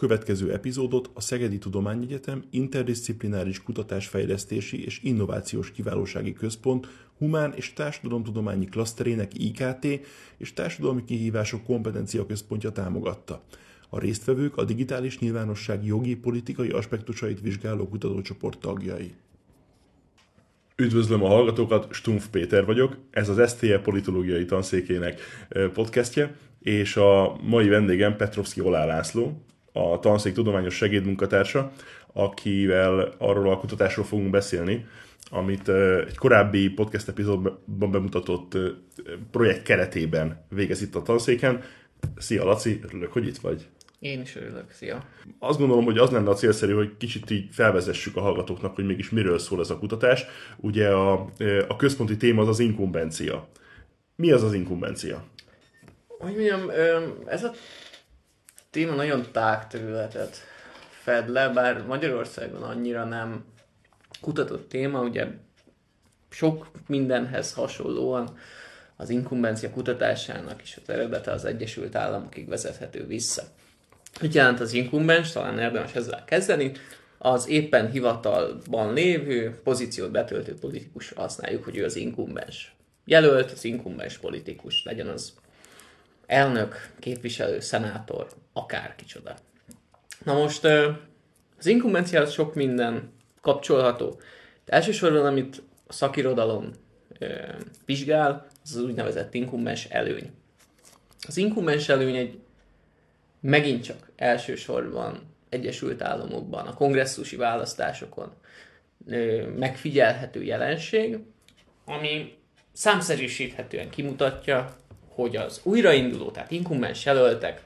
következő epizódot a Szegedi Tudományegyetem Interdisziplináris Kutatásfejlesztési és Innovációs Kiválósági Központ Humán és Társadalomtudományi Klaszterének IKT és Társadalmi Kihívások Kompetencia Központja támogatta. A résztvevők a digitális nyilvánosság jogi politikai aspektusait vizsgáló kutatócsoport tagjai. Üdvözlöm a hallgatókat, Stumpf Péter vagyok, ez az STE politológiai tanszékének podcastje, és a mai vendégem Petrovski Olá László, a tanszék tudományos segédmunkatársa, akivel arról a kutatásról fogunk beszélni, amit egy korábbi podcast epizódban bemutatott projekt keretében végez itt a tanszéken. Szia Laci, örülök, hogy itt vagy. Én is örülök, szia. Azt gondolom, hogy az lenne a célszerű, hogy kicsit így felvezessük a hallgatóknak, hogy mégis miről szól ez a kutatás. Ugye a, a központi téma az az inkumbencia. Mi az az inkumbencia? Hogy mondjam, ez a téma nagyon tág területet fed le, bár Magyarországon annyira nem kutatott téma, ugye sok mindenhez hasonlóan az inkumbencia kutatásának is az eredete az Egyesült Államokig vezethető vissza. Mit jelent az inkumbens? Talán érdemes ezzel kezdeni. Az éppen hivatalban lévő, pozíciót betöltő politikus használjuk, hogy ő az inkumbens. Jelölt, az inkumbens politikus, legyen az elnök, képviselő, szenátor, akár kicsoda. Na most az inkumbenciához sok minden kapcsolható. De elsősorban, amit a szakirodalom vizsgál, az az úgynevezett inkumbens előny. Az inkumbens előny egy megint csak elsősorban Egyesült Államokban, a kongresszusi választásokon megfigyelhető jelenség, ami számszerűsíthetően kimutatja, hogy az újrainduló, tehát inkumbens jelöltek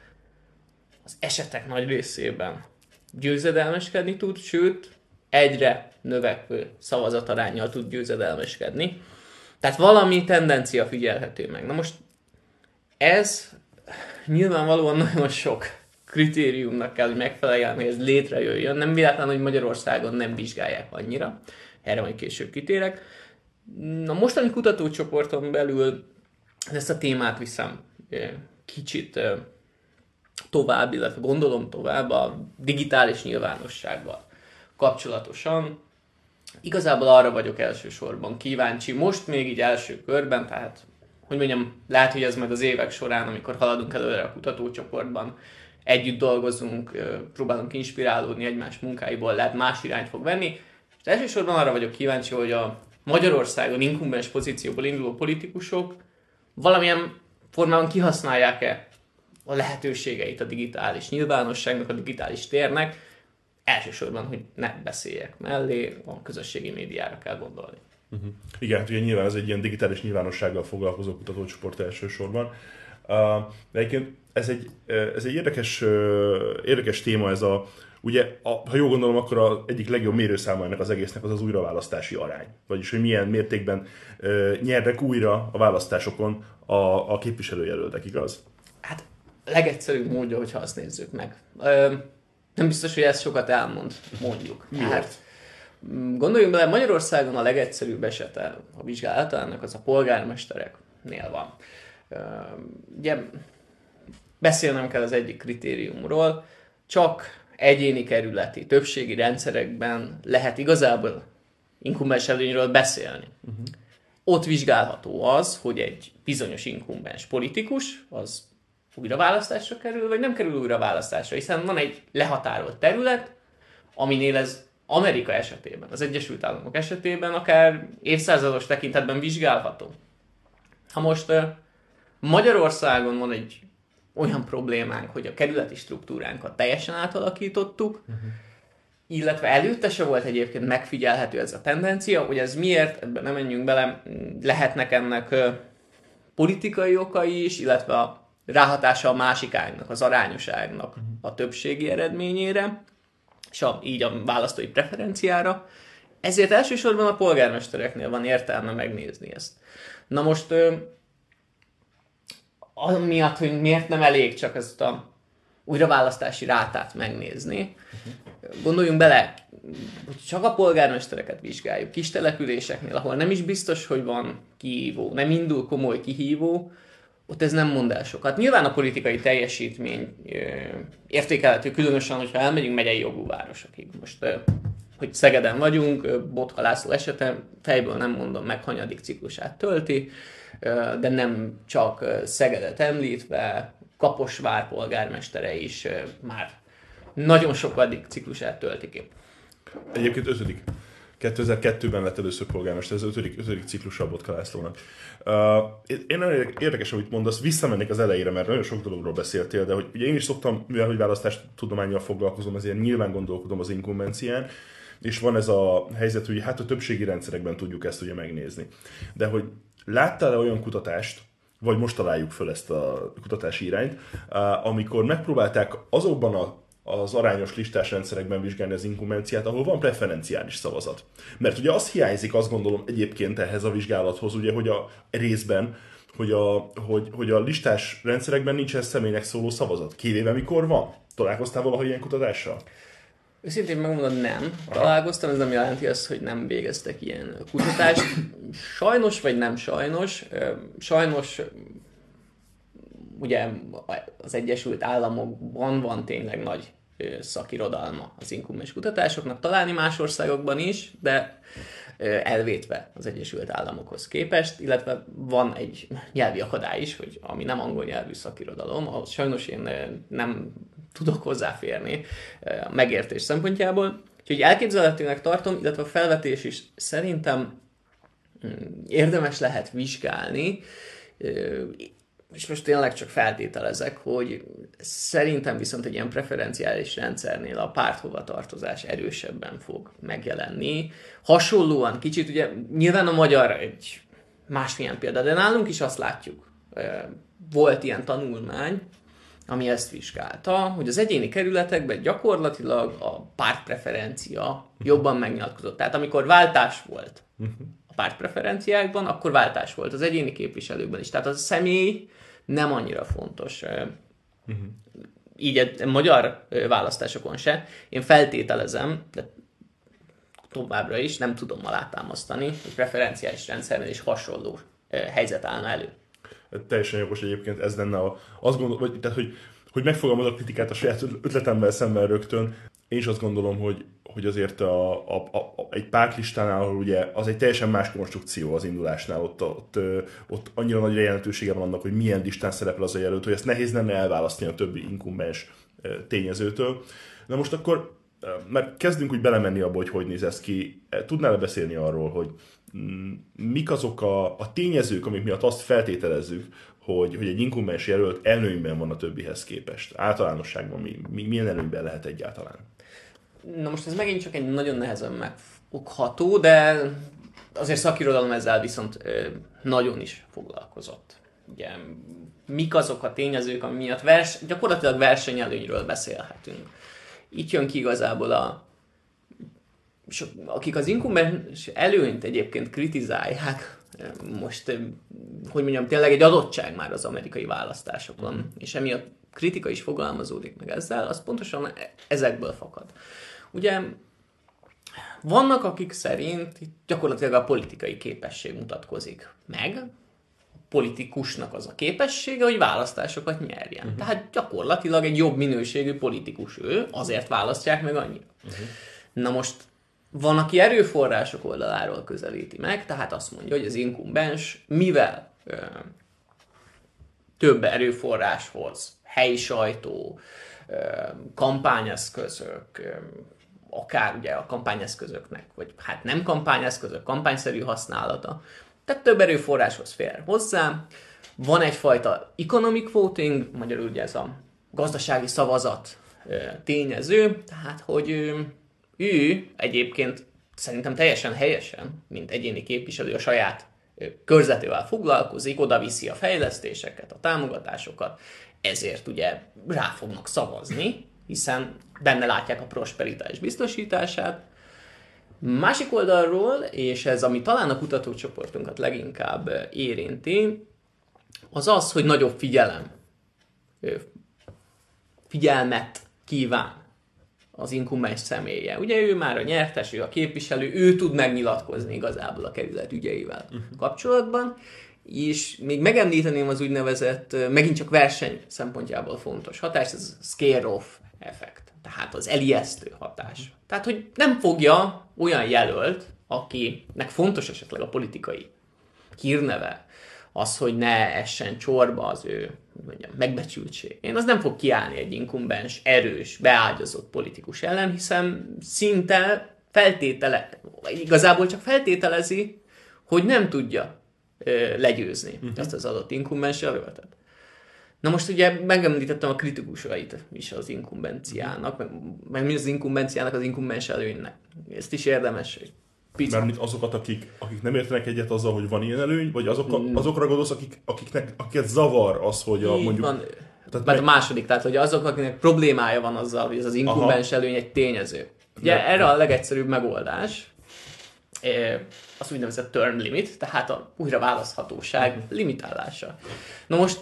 az esetek nagy részében győzedelmeskedni tud, sőt, egyre növekvő szavazatarányjal tud győzedelmeskedni. Tehát valami tendencia figyelhető meg. Na most ez nyilvánvalóan nagyon sok kritériumnak kell, hogy megfeleljen, hogy ez létrejöjjön. Nem véletlen, hogy Magyarországon nem vizsgálják annyira. Erre majd később kitérek. Na mostani kutatócsoporton belül ezt a témát viszem kicsit tovább, illetve gondolom tovább a digitális nyilvánossággal kapcsolatosan. Igazából arra vagyok elsősorban kíváncsi, most még így első körben, tehát hogy mondjam, lehet, hogy ez majd az évek során, amikor haladunk előre a kutatócsoportban, együtt dolgozunk, próbálunk inspirálódni egymás munkáiból, lehet más irányt fog venni. És elsősorban arra vagyok kíváncsi, hogy a Magyarországon inkumbens pozícióból induló politikusok valamilyen formában kihasználják-e a lehetőségeit a digitális nyilvánosságnak, a digitális térnek, elsősorban, hogy ne beszéljek mellé, a közösségi médiára kell gondolni. Uh-huh. Igen, hát ugye nyilván ez egy ilyen digitális nyilvánossággal foglalkozó kutatócsoport elsősorban. Uh, de egyébként ez egy, ez egy érdekes, érdekes téma ez a, ugye, a, ha jól gondolom, akkor az egyik legjobb mérőszáma ennek az egésznek az az újraválasztási arány. Vagyis, hogy milyen mértékben uh, nyernek újra a választásokon a, a képviselőjelöltek, igaz? Hát legegyszerűbb módja, hogyha azt nézzük meg. Ö, nem biztos, hogy ez sokat elmond, mondjuk. Miért? Hát, gondoljunk bele, Magyarországon a legegyszerűbb esete a vizsgálatának az a polgármestereknél van. Ö, ugye beszélnem kell az egyik kritériumról, csak egyéni kerületi, többségi rendszerekben lehet igazából inkumbens előnyről beszélni. Uh-huh. Ott vizsgálható az, hogy egy bizonyos inkumbens politikus, az újra választásra kerül, vagy nem kerül újra választásra, hiszen van egy lehatárolt terület, aminél ez Amerika esetében, az Egyesült Államok esetében akár évszázados tekintetben vizsgálható. Ha most Magyarországon van egy olyan problémánk, hogy a kerületi struktúránkat teljesen átalakítottuk, uh-huh. illetve előtte se volt egyébként megfigyelhető ez a tendencia, hogy ez miért, ebben nem menjünk bele, lehetnek ennek politikai okai is, illetve a ráhatása a másik ágnak, az arányosságnak uh-huh. a többségi eredményére, és a, így a választói preferenciára. Ezért elsősorban a polgármestereknél van értelme megnézni ezt. Na most amiatt, hogy miért nem elég csak ezt a újraválasztási rátát megnézni, gondoljunk bele, hogy csak a polgármestereket vizsgáljuk, kis településeknél, ahol nem is biztos, hogy van kihívó, nem indul komoly kihívó, ott ez nem mond el sokat. Nyilván a politikai teljesítmény értékelhető, különösen, hogyha elmegyünk megyei jogú városokig. Most, hogy Szegeden vagyunk, Botha László esete, fejből nem mondom meg, hanyadik ciklusát tölti, de nem csak Szegedet említve, Kaposvár polgármestere is már nagyon sokadik ciklusát tölti ki. Egyébként ötödik. 2002-ben lett először polgármester, ez az ötödik, ötödik ciklus Botka Lászlónak. Uh, én nagyon érdekes, amit mondasz, visszamennék az elejére, mert nagyon sok dologról beszéltél, de hogy ugye én is szoktam, mivel hogy választást tudományjal foglalkozom, ezért nyilván gondolkodom az inkumbencián, és van ez a helyzet, hogy hát a többségi rendszerekben tudjuk ezt ugye megnézni. De hogy láttál-e olyan kutatást, vagy most találjuk föl ezt a kutatási irányt, amikor megpróbálták azokban a az arányos listás rendszerekben vizsgálni az inkumenciát, ahol van preferenciális szavazat. Mert ugye az hiányzik, azt gondolom egyébként ehhez a vizsgálathoz, ugye, hogy a részben, hogy a, hogy, hogy a listás rendszerekben nincs ez személynek szóló szavazat. Kivéve mikor van? Találkoztál valaha ilyen kutatással? Őszintén megmondom, nem. Találkoztam, ez nem jelenti azt, hogy nem végeztek ilyen kutatást. Sajnos vagy nem sajnos. Sajnos ugye az Egyesült Államokban van tényleg nagy szakirodalma az inkumbens kutatásoknak, találni más országokban is, de elvétve az Egyesült Államokhoz képest, illetve van egy nyelvi akadály is, hogy ami nem angol nyelvű szakirodalom, ahhoz sajnos én nem tudok hozzáférni a megértés szempontjából. Úgyhogy elképzelhetőnek tartom, illetve a felvetés is szerintem mm, érdemes lehet vizsgálni, és most tényleg csak feltételezek, hogy szerintem viszont egy ilyen preferenciális rendszernél a párthovatartozás erősebben fog megjelenni. Hasonlóan kicsit, ugye nyilván a magyar egy másmilyen példa, de nálunk is azt látjuk. Volt ilyen tanulmány, ami ezt vizsgálta, hogy az egyéni kerületekben gyakorlatilag a pártpreferencia jobban megnyilatkozott. Tehát amikor váltás volt a pártpreferenciákban, akkor váltás volt az egyéni képviselőkben is. Tehát az a személy nem annyira fontos. Uh-huh. Így a magyar választásokon se. Én feltételezem, de továbbra is nem tudom alátámasztani, hogy preferenciális rendszernél is hasonló helyzet állna elő. Teljesen jogos egyébként ez lenne a, azt gondolom, vagy, tehát, hogy, hogy megfogalmazok kritikát a saját ötletemmel szemben rögtön. Én is azt gondolom, hogy hogy azért a, a, a, egy pártlistánál, ahol ugye az egy teljesen más konstrukció az indulásnál, ott, ott, ott annyira nagy jelentősége van annak, hogy milyen listán szerepel az a jelölt, hogy ezt nehéz lenne elválasztani a többi inkumbens tényezőtől. Na most akkor, mert kezdünk úgy belemenni abba, hogy hogy néz ez ki, tudnál-e beszélni arról, hogy mm, mik azok a, a tényezők, amik miatt azt feltételezzük, hogy, hogy egy inkumbens jelölt előnyben van a többihez képest. Általánosságban mi, mi, milyen előnyben lehet egyáltalán? Na most ez megint csak egy nagyon nehezen megfogható, de azért szakirodalom ezzel viszont nagyon is foglalkozott. Ugye, mik azok a tényezők, ami miatt vers, gyakorlatilag versenyelőnyről beszélhetünk. Itt jön ki igazából a és akik az inkumbens előnyt egyébként kritizálják, most, hogy mondjam, tényleg egy adottság már az amerikai választásokon, mm. és emiatt kritika is fogalmazódik meg ezzel, az pontosan ezekből fakad. Ugye vannak, akik szerint gyakorlatilag a politikai képesség mutatkozik meg, a politikusnak az a képessége, hogy választásokat nyerjen. Uh-huh. Tehát gyakorlatilag egy jobb minőségű politikus ő, azért választják meg annyira. Uh-huh. Na most van, aki erőforrások oldaláról közelíti meg, tehát azt mondja, hogy az inkumbens, mivel ö, több erőforráshoz, helyi sajtó, ö, kampányeszközök, ö, akár ugye a kampányeszközöknek, vagy hát nem kampányeszközök, kampányszerű használata. Tehát több erőforráshoz fér hozzá. Van egyfajta economic voting, magyarul ugye ez a gazdasági szavazat tényező, tehát hogy ő, ő egyébként szerintem teljesen helyesen, mint egyéni képviselő a saját körzetével foglalkozik, oda viszi a fejlesztéseket, a támogatásokat, ezért ugye rá fognak szavazni, hiszen benne látják a prosperitás biztosítását. Másik oldalról, és ez ami talán a kutatócsoportunkat leginkább érinti, az az, hogy nagyobb figyelem, figyelmet kíván az inkumbens személye. Ugye ő már a nyertes, ő a képviselő, ő tud megnyilatkozni igazából a kerület ügyeivel uh-huh. kapcsolatban, és még megemlíteném az úgynevezett, megint csak verseny szempontjából fontos hatás, ez a scare-off effekt, tehát az elijesztő hatás. Tehát, hogy nem fogja olyan jelölt, akinek fontos esetleg a politikai hírneve, az, hogy ne essen csorba az ő mondjam, megbecsültség. Én az nem fog kiállni egy inkumbens, erős, beágyazott politikus ellen, hiszen szinte feltétele, igazából csak feltételezi, hogy nem tudja legyőzni uh-huh. ezt az adott inkumbens jelöltet. Na most ugye megemlítettem a kritikusait is az inkumbenciának, meg, meg mi az inkumbenciának, az inkumbens előnynek. Ezt is érdemes Picit. Mert azokat, akik, akik nem értenek egyet azzal, hogy van ilyen előny, vagy azok, mm. azokra gondolsz, akik, akiknek, akiket zavar az, hogy a, mondjuk... Van. Tehát meg... a második, tehát hogy azok, akiknek problémája van azzal, hogy ez az inkubens Aha. előny egy tényező. Ugye ja. erre a legegyszerűbb megoldás, az úgynevezett term limit, tehát a újra választhatóság limitálása. Na most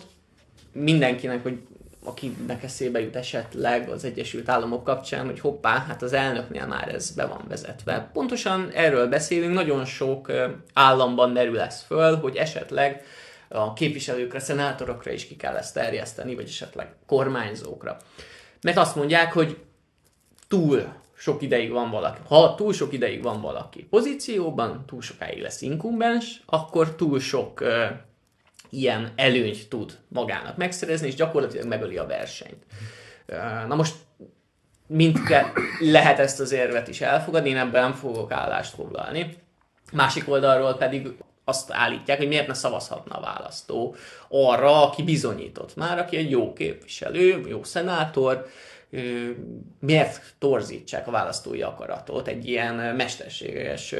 mindenkinek, hogy akinek eszébe jut esetleg az Egyesült Államok kapcsán, hogy hoppá, hát az elnöknél már ez be van vezetve. Pontosan erről beszélünk, nagyon sok államban merül ez föl, hogy esetleg a képviselőkre, szenátorokra is ki kell ezt terjeszteni, vagy esetleg kormányzókra. Mert azt mondják, hogy túl sok ideig van valaki, ha túl sok ideig van valaki pozícióban, túl sokáig lesz inkumbens, akkor túl sok ilyen előnyt tud magának megszerezni, és gyakorlatilag megöli a versenyt. Na most mindke lehet ezt az érvet is elfogadni, én ebben nem fogok állást foglalni. Másik oldalról pedig azt állítják, hogy miért ne szavazhatna a választó arra, aki bizonyított már, aki egy jó képviselő, jó szenátor, miért torzítsák a választói akaratot egy ilyen mesterséges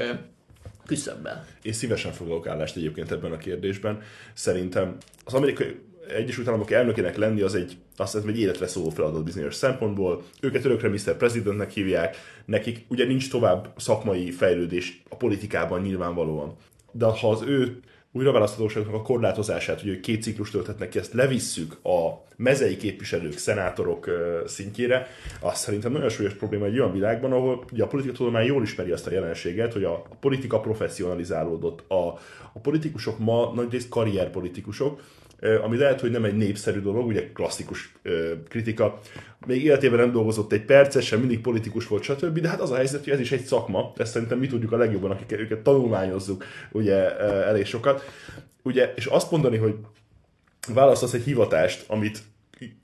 küszöbben. Én szívesen foglalok állást egyébként ebben a kérdésben. Szerintem az amerikai Egyesült Államok elnökének lenni az egy, azt hiszem, egy életre szóló feladat bizonyos szempontból. Őket örökre Mr. Presidentnek hívják, nekik ugye nincs tovább szakmai fejlődés a politikában nyilvánvalóan. De ha az ő újraválaszthatóságnak a korlátozását, hogy két ciklus tölthetnek ki, ezt levisszük a mezei képviselők, szenátorok szintjére, az szerintem nagyon súlyos probléma egy olyan világban, ahol ugye a tudomány jól ismeri azt a jelenséget, hogy a, a politika professzionalizálódott. A, a politikusok ma nagyrészt karrierpolitikusok, ami lehet, hogy nem egy népszerű dolog, ugye klasszikus kritika, még életében nem dolgozott egy percet, sem mindig politikus volt, stb. De hát az a helyzet, hogy ez is egy szakma, ezt szerintem mi tudjuk a legjobban, akik őket tanulmányozzuk ugye elég sokat. Ugye, és azt mondani, hogy választasz egy hivatást, amit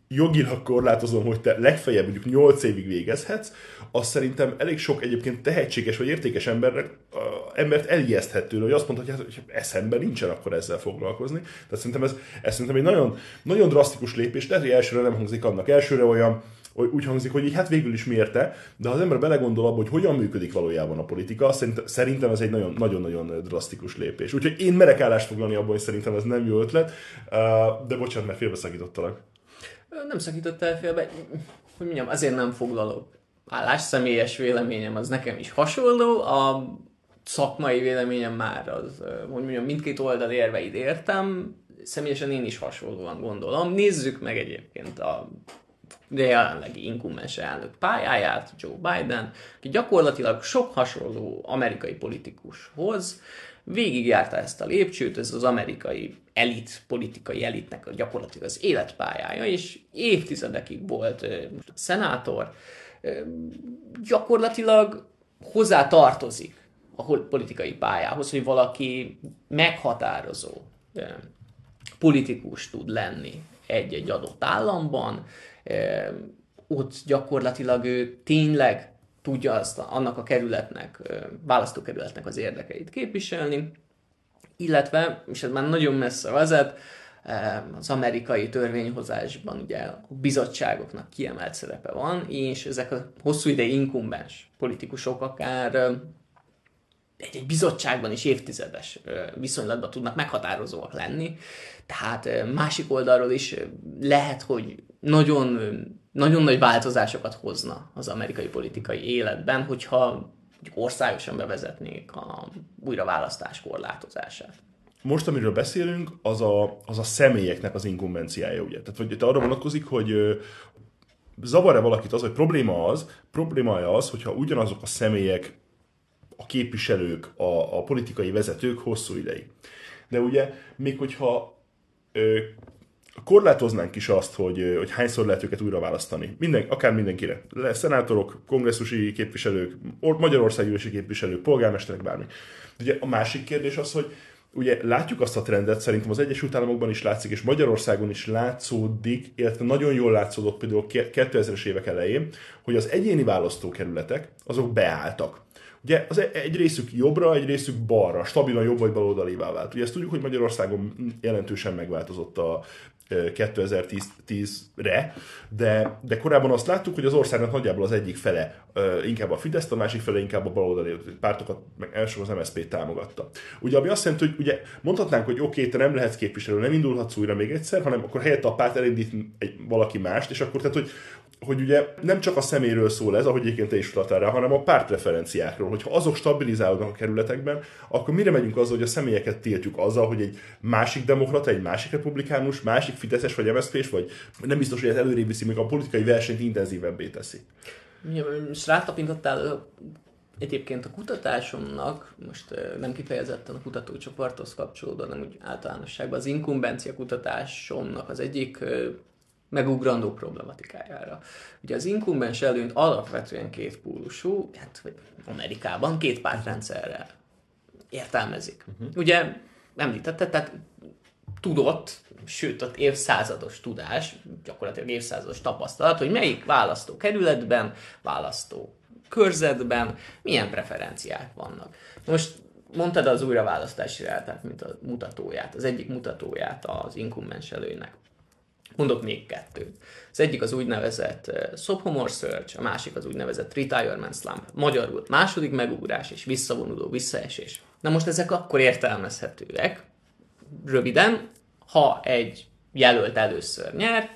jogilag korlátozom, hogy te legfeljebb mondjuk 8 évig végezhetsz, az szerintem elég sok egyébként tehetséges vagy értékes embernek, uh, embert elijeszthet tőle, hogy azt mondta, hogy, hát, hogy eszemben nincsen akkor ezzel foglalkozni. Tehát szerintem ez, ez szerintem egy nagyon, nagyon drasztikus lépés, lehet, hogy elsőre nem hangzik annak, elsőre olyan, úgy hangzik, hogy így hát végül is miérte, de ha az ember belegondol abba, hogy hogyan működik valójában a politika, szerintem ez egy nagyon-nagyon drasztikus lépés. Úgyhogy én merek állást foglalni abban, hogy szerintem ez nem jó ötlet, de bocsánat, mert félbeszakítottalak. Nem szakítottál félbe, hogy mondjam, azért nem foglalok állás, személyes véleményem az nekem is hasonló, a szakmai véleményem már az, hogy mondjam, mindkét oldal érveit értem, személyesen én is hasonlóan gondolom. Nézzük meg egyébként a de jelenlegi inkumbens elnök pályáját, Joe Biden, aki gyakorlatilag sok hasonló amerikai politikushoz végigjárta ezt a lépcsőt, ez az amerikai elit, politikai elitnek a gyakorlatilag az életpályája, és évtizedekig volt szenátor, gyakorlatilag hozzá tartozik a politikai pályához, hogy valaki meghatározó politikus tud lenni egy-egy adott államban, ott gyakorlatilag ő tényleg tudja azt, annak a kerületnek, választókerületnek az érdekeit képviselni, illetve, és ez már nagyon messze vezet, az amerikai törvényhozásban ugye a bizottságoknak kiemelt szerepe van, és ezek a hosszú ideig inkumbens politikusok akár egy-egy bizottságban is évtizedes viszonylatban tudnak meghatározóak lenni. Tehát másik oldalról is lehet, hogy nagyon, nagyon nagy változásokat hozna az amerikai politikai életben, hogyha országosan bevezetnék a újraválasztás korlátozását most, amiről beszélünk, az a, az a személyeknek az inkumbenciája, ugye? Tehát, hogy arra vonatkozik, hogy zavar-e valakit az, hogy probléma az, problémája az, hogyha ugyanazok a személyek, a képviselők, a, a politikai vezetők hosszú ideig. de ugye még hogyha ö, korlátoznánk is azt, hogy, hogy hányszor lehet őket újra választani. Minden, akár mindenkire. Le, szenátorok, kongresszusi képviselők, Magyarországi képviselők, polgármesterek, bármi. Ugye a másik kérdés az, hogy ugye látjuk azt a trendet, szerintem az Egyesült Államokban is látszik, és Magyarországon is látszódik, illetve nagyon jól látszódott például 2000-es évek elején, hogy az egyéni választókerületek azok beálltak. Ugye az egy részük jobbra, egy részük balra, stabilan jobb vagy baloldalivá vált. Ugye ezt tudjuk, hogy Magyarországon jelentősen megváltozott a 2010-re, de, de korábban azt láttuk, hogy az országnak nagyjából az egyik fele inkább a Fidesz, a másik fele inkább a baloldali pártokat, meg elsősorban az MSZP támogatta. Ugye, ami azt jelenti, hogy ugye mondhatnánk, hogy oké, okay, te nem lehetsz képviselő, nem indulhatsz újra még egyszer, hanem akkor helyette a párt elindít egy, valaki mást, és akkor tehát, hogy hogy ugye nem csak a szeméről szól ez, ahogy egyébként te is utaltál rá, hanem a pártpreferenciákról. Hogyha azok stabilizálódnak a kerületekben, akkor mire megyünk azzal, hogy a személyeket tiltjuk azzal, hogy egy másik demokrata, egy másik republikánus, másik fideszes vagy mszp vagy nem biztos, hogy ez előrébb viszi, még a politikai versenyt intenzívebbé teszi. Most rátapintottál egyébként a kutatásomnak, most nem kifejezetten a kutatócsoporthoz kapcsolódva, hanem úgy általánosságban az inkumbencia kutatásomnak az egyik megugrandó problematikájára. Ugye az inkumbens előnyt alapvetően két pólusú, hát Amerikában két pártrendszerrel értelmezik. Uh-huh. Ugye említette, tehát tudott, sőt, ott évszázados tudás, gyakorlatilag évszázados tapasztalat, hogy melyik választó kerületben, választó körzetben milyen preferenciák vannak. Most mondtad az újraválasztási rátát, mint a mutatóját, az egyik mutatóját az inkumbens előnynek. Mondok még kettőt. Az egyik az úgynevezett uh, sophomore search, a másik az úgynevezett retirement slump. Magyarul második megugrás és visszavonuló visszaesés. Na most ezek akkor értelmezhetőek, röviden, ha egy jelölt először nyer,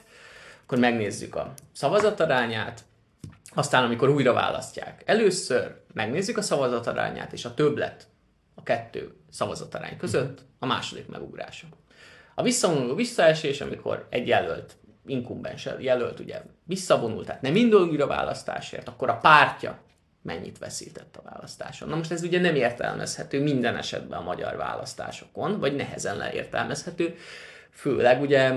akkor megnézzük a szavazatarányát, aztán amikor újra választják először, megnézzük a szavazatarányát, és a többlet a kettő szavazatarány között a második megugrása. A visszavonuló visszaesés, amikor egy jelölt, inkumbens jelölt ugye visszavonult, tehát nem indul újra választásért, akkor a pártja mennyit veszített a választáson. Na most ez ugye nem értelmezhető minden esetben a magyar választásokon, vagy nehezen leértelmezhető, főleg ugye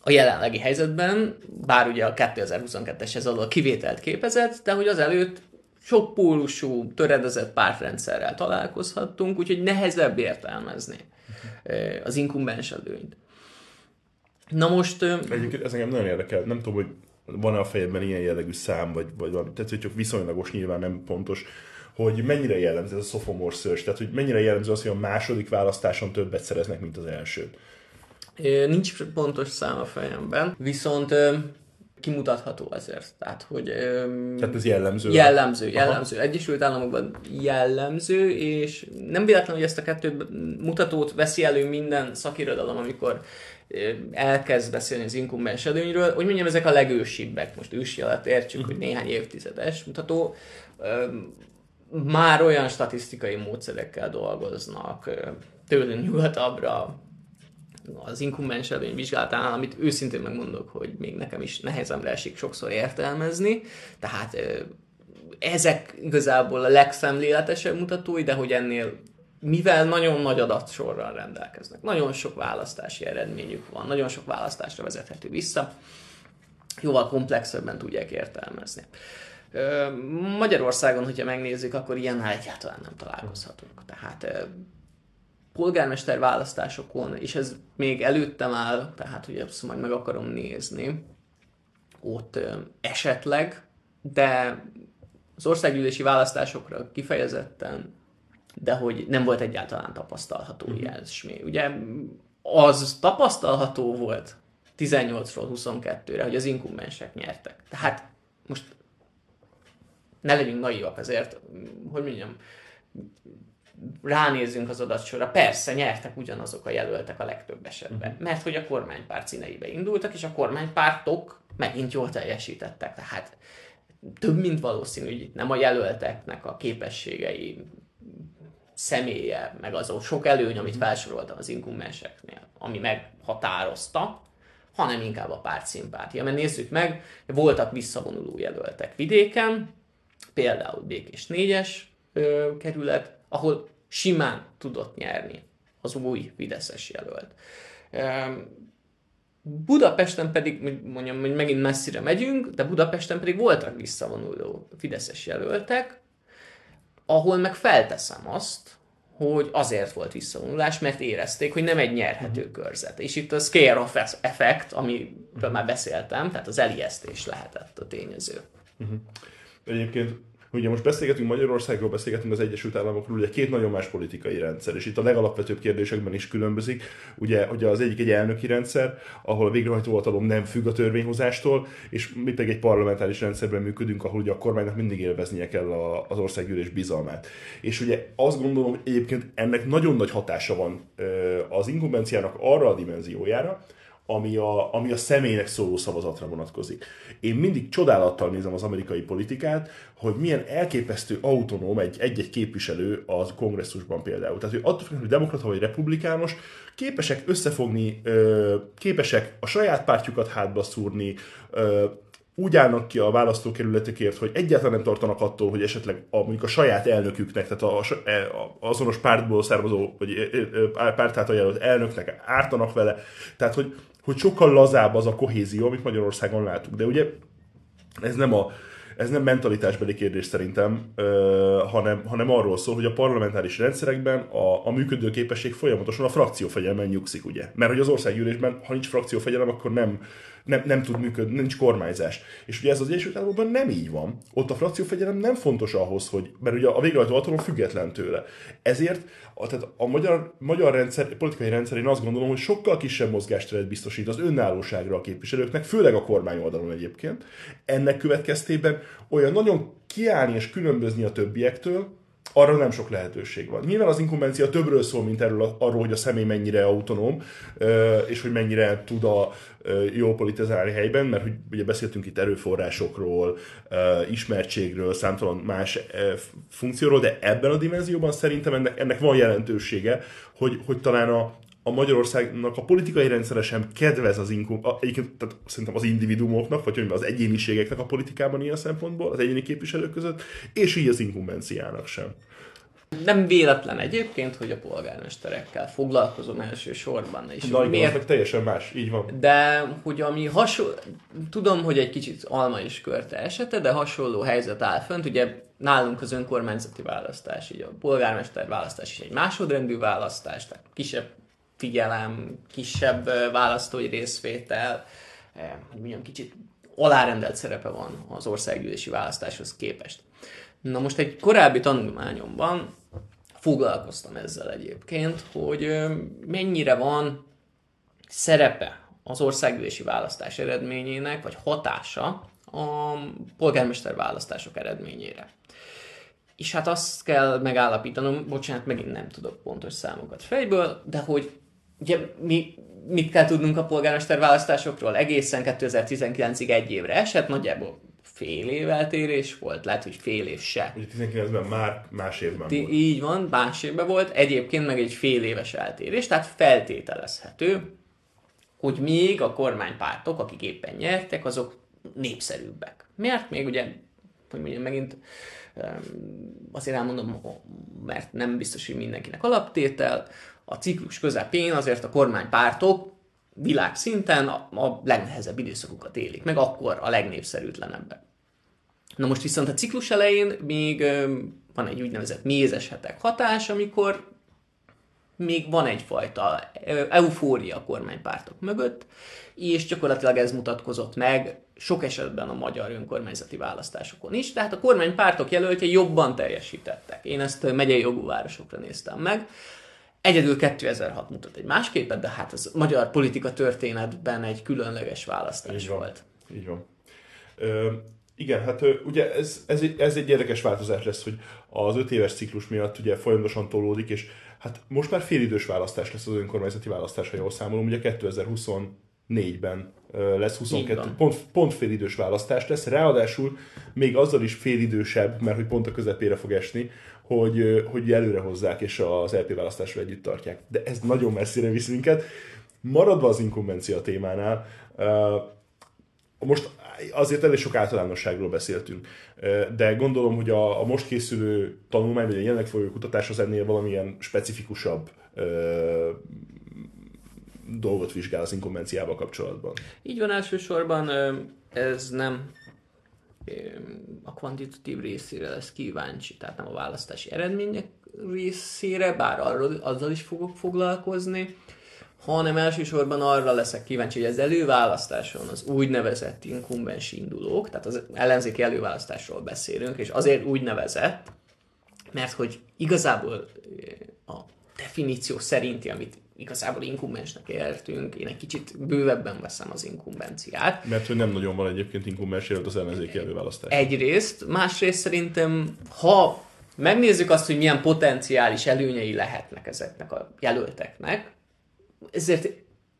a jelenlegi helyzetben, bár ugye a 2022-es ez alól kivételt képezett, de hogy az előtt sok pólusú, töredezett pártrendszerrel találkozhattunk, úgyhogy nehezebb értelmezni az inkumbens előnyt. Na most... Egyébként ez engem nagyon érdekel. Nem tudom, hogy van-e a fejedben ilyen jellegű szám, vagy, vagy valami. Tehát, hogy csak viszonylagos, nyilván nem pontos hogy mennyire jellemző ez a sophomore search, tehát hogy mennyire jellemző az, hogy a második választáson többet szereznek, mint az első. Nincs pontos szám a fejemben, viszont kimutatható ezért. Tehát, hogy... Tehát ez jellemző? Jellemző, jellemző. Aha. Egyesült Államokban jellemző, és nem véletlen, hogy ezt a kettő mutatót veszi elő minden szakirodalom, amikor elkezd beszélni az inkumbens előnyről, hogy mondjam, ezek a legősibbek, most ősi alatt értsük, uh-huh. hogy néhány évtizedes mutató, már olyan statisztikai módszerekkel dolgoznak, tőlünk nyugatabbra, az inkumbens előny vizsgálatánál, amit őszintén megmondok, hogy még nekem is nehezemre esik sokszor értelmezni, tehát ezek igazából a legszemléletesebb mutatói, de hogy ennél mivel nagyon nagy adatsorral rendelkeznek, nagyon sok választási eredményük van, nagyon sok választásra vezethető vissza, jóval komplexebben tudják értelmezni. Magyarországon, hogyha megnézzük, akkor ilyennel egyáltalán nem találkozhatunk. Tehát polgármester választásokon, és ez még előttem áll, tehát hogy ezt majd meg akarom nézni, ott esetleg, de az országgyűlési választásokra kifejezetten, de hogy nem volt egyáltalán tapasztalható uh-huh. ilyesmi. Ugye az tapasztalható volt 18-ról 22-re, hogy az inkumbensek nyertek. Tehát most ne legyünk naivak azért, hogy mondjam, ránézzünk az adatsorra, persze nyertek ugyanazok a jelöltek a legtöbb esetben, uh-huh. mert hogy a kormánypárt színeibe indultak, és a kormánypártok megint jól teljesítettek. Tehát több mint valószínű, hogy nem a jelölteknek a képességei, személye, meg az sok előny, amit mhm. felsoroltam az inkummenseknél, ami meghatározta, hanem inkább a párt szimpátia. Mert nézzük meg, voltak visszavonuló jelöltek vidéken, például Békés 4-es kerület, ahol simán tudott nyerni az új Fideszes jelölt. Budapesten pedig, mondjam, hogy megint messzire megyünk, de Budapesten pedig voltak visszavonuló Fideszes jelöltek, ahol meg felteszem azt, hogy azért volt visszavonulás, mert érezték, hogy nem egy nyerhető uh-huh. körzet. És itt a scare of effect, amiről már beszéltem, tehát az elijesztés lehetett a tényező. Uh-huh. Egyébként Ugye most beszélgetünk Magyarországról, beszélgetünk az Egyesült Államokról, ugye két nagyon más politikai rendszer, és itt a legalapvetőbb kérdésekben is különbözik. Ugye, ugye az egyik egy elnöki rendszer, ahol a végrehajtó hatalom nem függ a törvényhozástól, és mi pedig egy parlamentáris rendszerben működünk, ahol ugye a kormánynak mindig élveznie kell az országgyűlés bizalmát. És ugye azt gondolom, hogy egyébként ennek nagyon nagy hatása van az inkubenciának arra a dimenziójára, ami a, ami a személynek szóló szavazatra vonatkozik. Én mindig csodálattal nézem az amerikai politikát, hogy milyen elképesztő autonóm egy, egy-egy képviselő az kongresszusban például. Tehát, hogy attól hogy demokrata vagy republikánus, képesek összefogni, képesek a saját pártjukat hátba szúrni, úgy állnak ki a választókerületekért, hogy egyáltalán nem tartanak attól, hogy esetleg a, mondjuk a saját elnöküknek, tehát a, a, azonos pártból származó, vagy párt által jelölt elnöknek ártanak vele. Tehát, hogy hogy sokkal lazább az a kohézió, amit Magyarországon látunk. De ugye ez nem a ez nem mentalitásbeli kérdés szerintem, ö, hanem, hanem arról szól, hogy a parlamentáris rendszerekben a, a működő képesség folyamatosan a frakciófegyelmen nyugszik, ugye? Mert hogy az országgyűlésben, ha nincs frakciófegyelem, akkor nem, nem, nem tud működni, nincs kormányzás. És ugye ez az Egyesült Államokban nem így van. Ott a frakciófegyelem nem fontos ahhoz, hogy, mert ugye a végrehajtó hatalom független tőle. Ezért a, tehát a magyar, magyar rendszer, politikai rendszer én azt gondolom, hogy sokkal kisebb mozgásteret biztosít az önállóságra a képviselőknek, főleg a kormány oldalon egyébként. Ennek következtében olyan nagyon kiállni és különbözni a többiektől, arra nem sok lehetőség van. Nyilván az inkubencia többről szól, mint erről arról, hogy a személy mennyire autonóm, és hogy mennyire tud a jó politizálni helyben, mert hogy ugye beszéltünk itt erőforrásokról, ismertségről, számtalan más funkcióról, de ebben a dimenzióban szerintem ennek, ennek van jelentősége, hogy, hogy talán a, a Magyarországnak a politikai rendszere sem kedvez az inkum, a, egyébként tehát szerintem az individuumoknak, vagy hogy az egyéniségeknek a politikában ilyen szempontból, az egyéni képviselők között, és így az inkubenciának sem. Nem véletlen egyébként, hogy a polgármesterekkel foglalkozom elsősorban. És Na, miért? meg teljesen más, így van. De hogy ami hasonló, tudom, hogy egy kicsit alma és körte esete, de hasonló helyzet áll fönt. Ugye nálunk az önkormányzati választás, így a polgármester választás is egy másodrendű választás, tehát kisebb figyelem, kisebb választói részvétel, hogy mondjam, kicsit alárendelt szerepe van az országgyűlési választáshoz képest. Na most egy korábbi tanulmányomban foglalkoztam ezzel egyébként, hogy mennyire van szerepe az országgyűlési választás eredményének, vagy hatása a polgármester választások eredményére. És hát azt kell megállapítanom, bocsánat, megint nem tudok pontos számokat fejből, de hogy ugye mi mit kell tudnunk a polgármester választásokról? Egészen 2019-ig egy évre esett, nagyjából fél év eltérés volt, lehet, hogy fél év se. Ugye 19-ben már más évben volt. Így van, más évben volt, egyébként meg egy fél éves eltérés, tehát feltételezhető, hogy még a kormánypártok, akik éppen nyertek, azok népszerűbbek. Miért? Még ugye, hogy mondjam, megint azért elmondom, mert nem biztos, hogy mindenkinek alaptétel, a ciklus közepén azért a kormánypártok világszinten a, a legnehezebb időszakukat élik, meg akkor a legnépszerűtlenebbek. Na most viszont a ciklus elején még van egy úgynevezett mézes hetek hatás, amikor még van egyfajta eufória a kormánypártok mögött, és gyakorlatilag ez mutatkozott meg sok esetben a magyar önkormányzati választásokon is, tehát a kormánypártok jelöltje jobban teljesítettek. Én ezt megyei jogú városokra néztem meg, Egyedül 2006 mutat egy más képet, de hát az magyar politika történetben egy különleges választás Így van. volt. Így van. Ö, igen, hát ugye ez, ez, egy, ez egy érdekes változás lesz, hogy az öt éves ciklus miatt ugye folyamatosan tolódik, és hát most már félidős választás lesz az önkormányzati választás, ha jól számolom, ugye 2024-ben lesz 22, pont, pont félidős választás lesz, ráadásul még azzal is félidősebb, mert hogy pont a közepére fog esni, hogy, hogy előre hozzák és az LP választásra együtt tartják. De ez nagyon messzire visz minket. Maradva az inkubencia témánál, most azért elég sok általánosságról beszéltünk, de gondolom, hogy a, a most készülő tanulmány, vagy a jelenleg folyó kutatás az ennél valamilyen specifikusabb ö, dolgot vizsgál az inkompenciával kapcsolatban. Így van elsősorban, ez nem a kvantitatív részére lesz kíváncsi, tehát nem a választási eredmények részére, bár arról, azzal is fogok foglalkozni, hanem elsősorban arra leszek kíváncsi, hogy az előválasztáson az úgynevezett inkumbens indulók, tehát az ellenzéki előválasztásról beszélünk, és azért úgynevezett, mert hogy igazából a definíció szerinti, amit igazából inkumbensnek értünk, én egy kicsit bővebben veszem az inkumbenciát. Mert hogy nem nagyon van egyébként inkumbens jelölt az ellenzéki előválasztás. Egyrészt, másrészt szerintem, ha megnézzük azt, hogy milyen potenciális előnyei lehetnek ezeknek a jelölteknek, ezért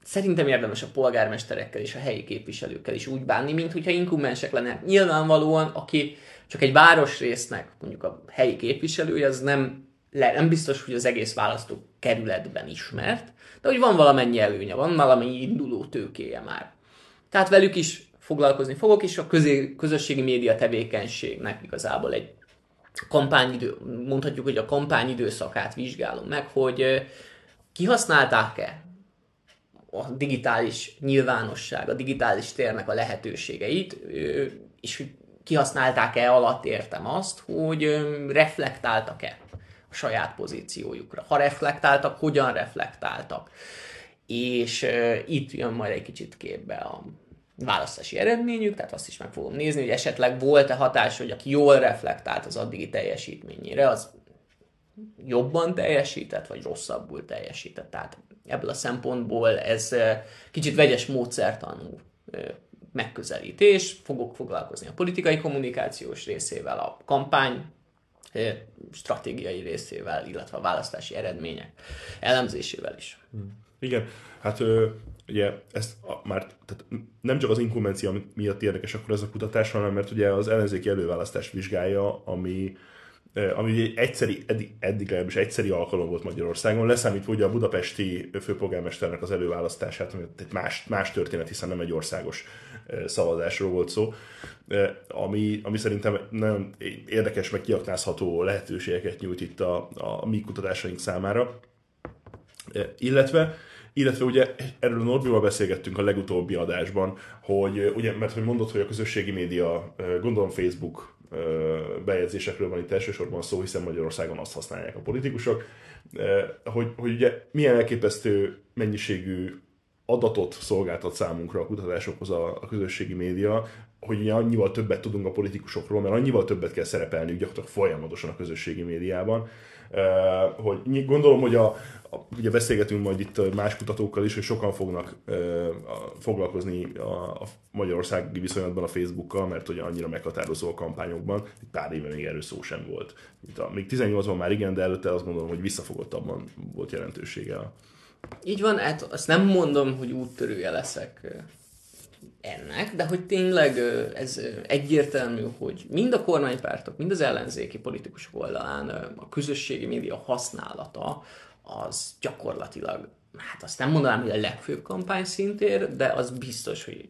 szerintem érdemes a polgármesterekkel és a helyi képviselőkkel is úgy bánni, mint hogyha inkumbensek lennének. Nyilvánvalóan, aki csak egy városrésznek mondjuk a helyi képviselője, az nem, le, nem biztos, hogy az egész választó kerületben ismert, de hogy van valamennyi előnye, van valamennyi induló tőkéje már. Tehát velük is foglalkozni fogok, és a közé, közösségi média tevékenységnek igazából egy kampányidő, mondhatjuk, hogy a kampányidőszakát vizsgálom meg, hogy kihasználták-e a digitális nyilvánosság, a digitális térnek a lehetőségeit, és kihasználták-e alatt értem azt, hogy reflektáltak-e saját pozíciójukra. Ha reflektáltak, hogyan reflektáltak. És itt jön majd egy kicsit képbe a választási eredményük, tehát azt is meg fogom nézni, hogy esetleg volt-e hatás, hogy aki jól reflektált az addigi teljesítményére, az jobban teljesített, vagy rosszabbul teljesített. Tehát ebből a szempontból ez kicsit vegyes módszertanú megközelítés. Fogok foglalkozni a politikai kommunikációs részével, a kampány stratégiai részével, illetve a választási eredmények elemzésével is. Igen, hát ugye ezt a, már tehát nem csak az inkumencia miatt érdekes akkor ez a kutatás, hanem mert ugye az ellenzéki előválasztás vizsgálja, ami ami egy egyszeri, eddig, eddig legalábbis egyszeri alkalom volt Magyarországon, leszámítva ugye a budapesti főpolgármesternek az előválasztását, ami egy más, más történet, hiszen nem egy országos szavazásról volt szó, ami, ami szerintem nagyon érdekes, meg kiaknázható lehetőségeket nyújt itt a, a mi kutatásaink számára. Illetve illetve ugye erről a Norbival beszélgettünk a legutóbbi adásban, hogy ugye, mert hogy mondod, hogy a közösségi média, gondolom Facebook bejegyzésekről van itt elsősorban szó, hiszen Magyarországon azt használják a politikusok, hogy, hogy ugye milyen elképesztő mennyiségű adatot szolgáltat számunkra a kutatásokhoz a, a közösségi média, hogy annyival többet tudunk a politikusokról, mert annyival többet kell szerepelni gyakorlatilag folyamatosan a közösségi médiában, hogy gondolom, hogy a, a, ugye beszélgetünk majd itt más kutatókkal is, hogy sokan fognak ö, a, foglalkozni a, a magyarországi viszonylatban a Facebookkal, mert ugye annyira meghatározó a kampányokban, hogy pár éve még erről szó sem volt. Itt a, még 18-ban már igen, de előtte azt gondolom, hogy visszafogottabban volt jelentősége. Így van, hát azt nem mondom, hogy úttörője leszek ennek, de hogy tényleg ez egyértelmű, hogy mind a kormánypártok, mind az ellenzéki politikusok oldalán a közösségi média használata az gyakorlatilag, hát azt nem mondanám, hogy a legfőbb kampány szintér, de az biztos, hogy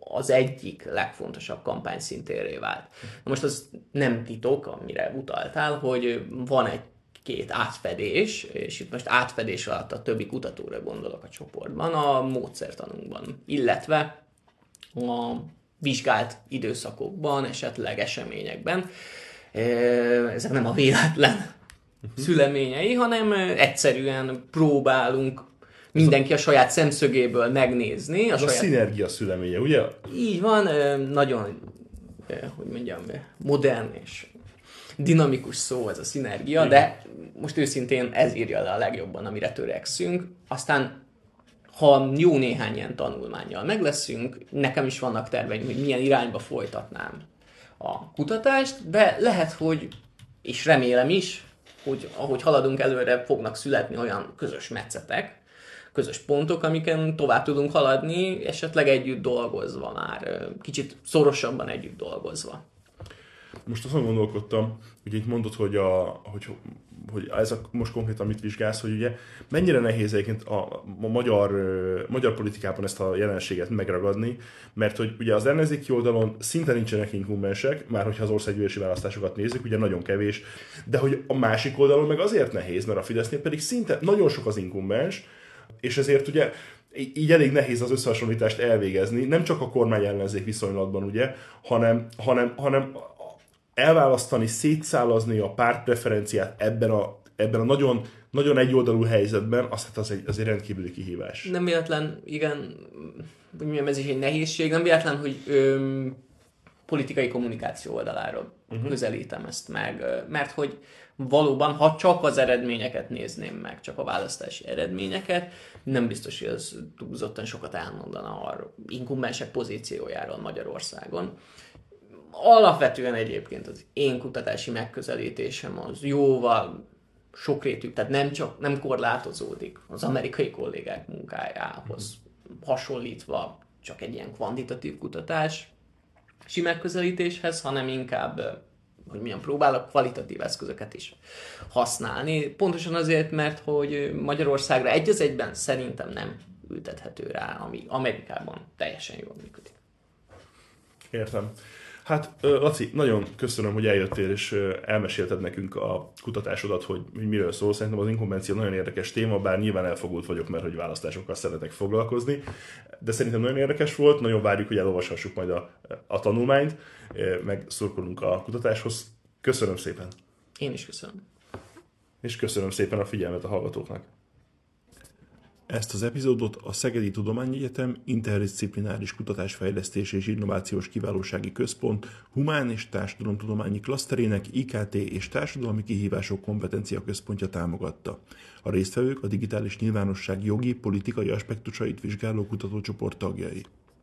az egyik legfontosabb kampány szintéré vált. Na most az nem titok, amire utaltál, hogy van egy két átfedés, és itt most átfedés alatt a többi kutatóra gondolok a csoportban, a módszertanunkban, illetve a vizsgált időszakokban, esetleg eseményekben. Ezek nem a véletlen uh-huh. szüleményei, hanem egyszerűen próbálunk mindenki a saját szemszögéből megnézni. A, a saját... szinergia szüleménye, ugye? Így van, nagyon, hogy mondjam, modern és dinamikus szó ez a szinergia, Igen. de most őszintén ez írja le a legjobban, amire törekszünk. Aztán ha jó néhány ilyen tanulmányjal meg leszünk, nekem is vannak terveim, hogy milyen irányba folytatnám a kutatást, de lehet, hogy, és remélem is, hogy ahogy haladunk előre, fognak születni olyan közös metszetek, közös pontok, amiken tovább tudunk haladni, esetleg együtt dolgozva már, kicsit szorosabban együtt dolgozva. Most azon gondolkodtam, hogy itt mondod, hogy, a, hogy hogy ez a, most konkrétan mit vizsgálsz, hogy ugye mennyire nehéz egyébként a, a magyar, magyar politikában ezt a jelenséget megragadni, mert hogy ugye az ellenzéki oldalon szinte nincsenek inkumbensek, már hogyha az országgyűlési választásokat nézzük, ugye nagyon kevés, de hogy a másik oldalon meg azért nehéz, mert a Fidesznél pedig szinte nagyon sok az inkumbens, és ezért ugye így elég nehéz az összehasonlítást elvégezni, nem csak a kormány ellenzék viszonylatban, ugye, hanem, hanem, hanem elválasztani, szétszálazni a pártpreferenciát ebben a, ebben a nagyon, nagyon egyoldalú helyzetben, az, hát az, egy, az egy rendkívüli kihívás. Nem véletlen, igen, hogy mondjam, ez is egy nehézség, nem véletlen, hogy öm, politikai kommunikáció oldaláról uh-huh. közelítem ezt meg, mert hogy valóban, ha csak az eredményeket nézném meg, csak a választási eredményeket, nem biztos, hogy ez túlzottan sokat elmondana a inkumbensek pozíciójáról Magyarországon. Alapvetően egyébként az én kutatási megközelítésem az jóval sokrétű, tehát nem csak nem korlátozódik az amerikai kollégák munkájához hasonlítva csak egy ilyen kvantitatív kutatás megközelítéshez, hanem inkább hogy milyen próbálok kvalitatív eszközöket is használni. Pontosan azért, mert hogy Magyarországra egy az egyben szerintem nem ültethető rá, ami Amerikában teljesen jól működik. Értem. Hát, Laci, nagyon köszönöm, hogy eljöttél, és elmesélted nekünk a kutatásodat, hogy, hogy miről szól. Szerintem az inkompencia nagyon érdekes téma, bár nyilván elfogult vagyok, mert hogy választásokkal szeretek foglalkozni, de szerintem nagyon érdekes volt, nagyon várjuk, hogy elolvashassuk majd a, a tanulmányt, meg szurkolunk a kutatáshoz. Köszönöm szépen! Én is köszönöm. És köszönöm szépen a figyelmet a hallgatóknak. Ezt az epizódot a Szegedi Tudományegyetem Interdisziplináris Kutatásfejlesztés és Innovációs Kiválósági Központ Humán és Társadalomtudományi Klaszterének IKT és Társadalmi Kihívások Kompetencia Központja támogatta. A résztvevők a digitális nyilvánosság jogi, politikai aspektusait vizsgáló kutatócsoport tagjai.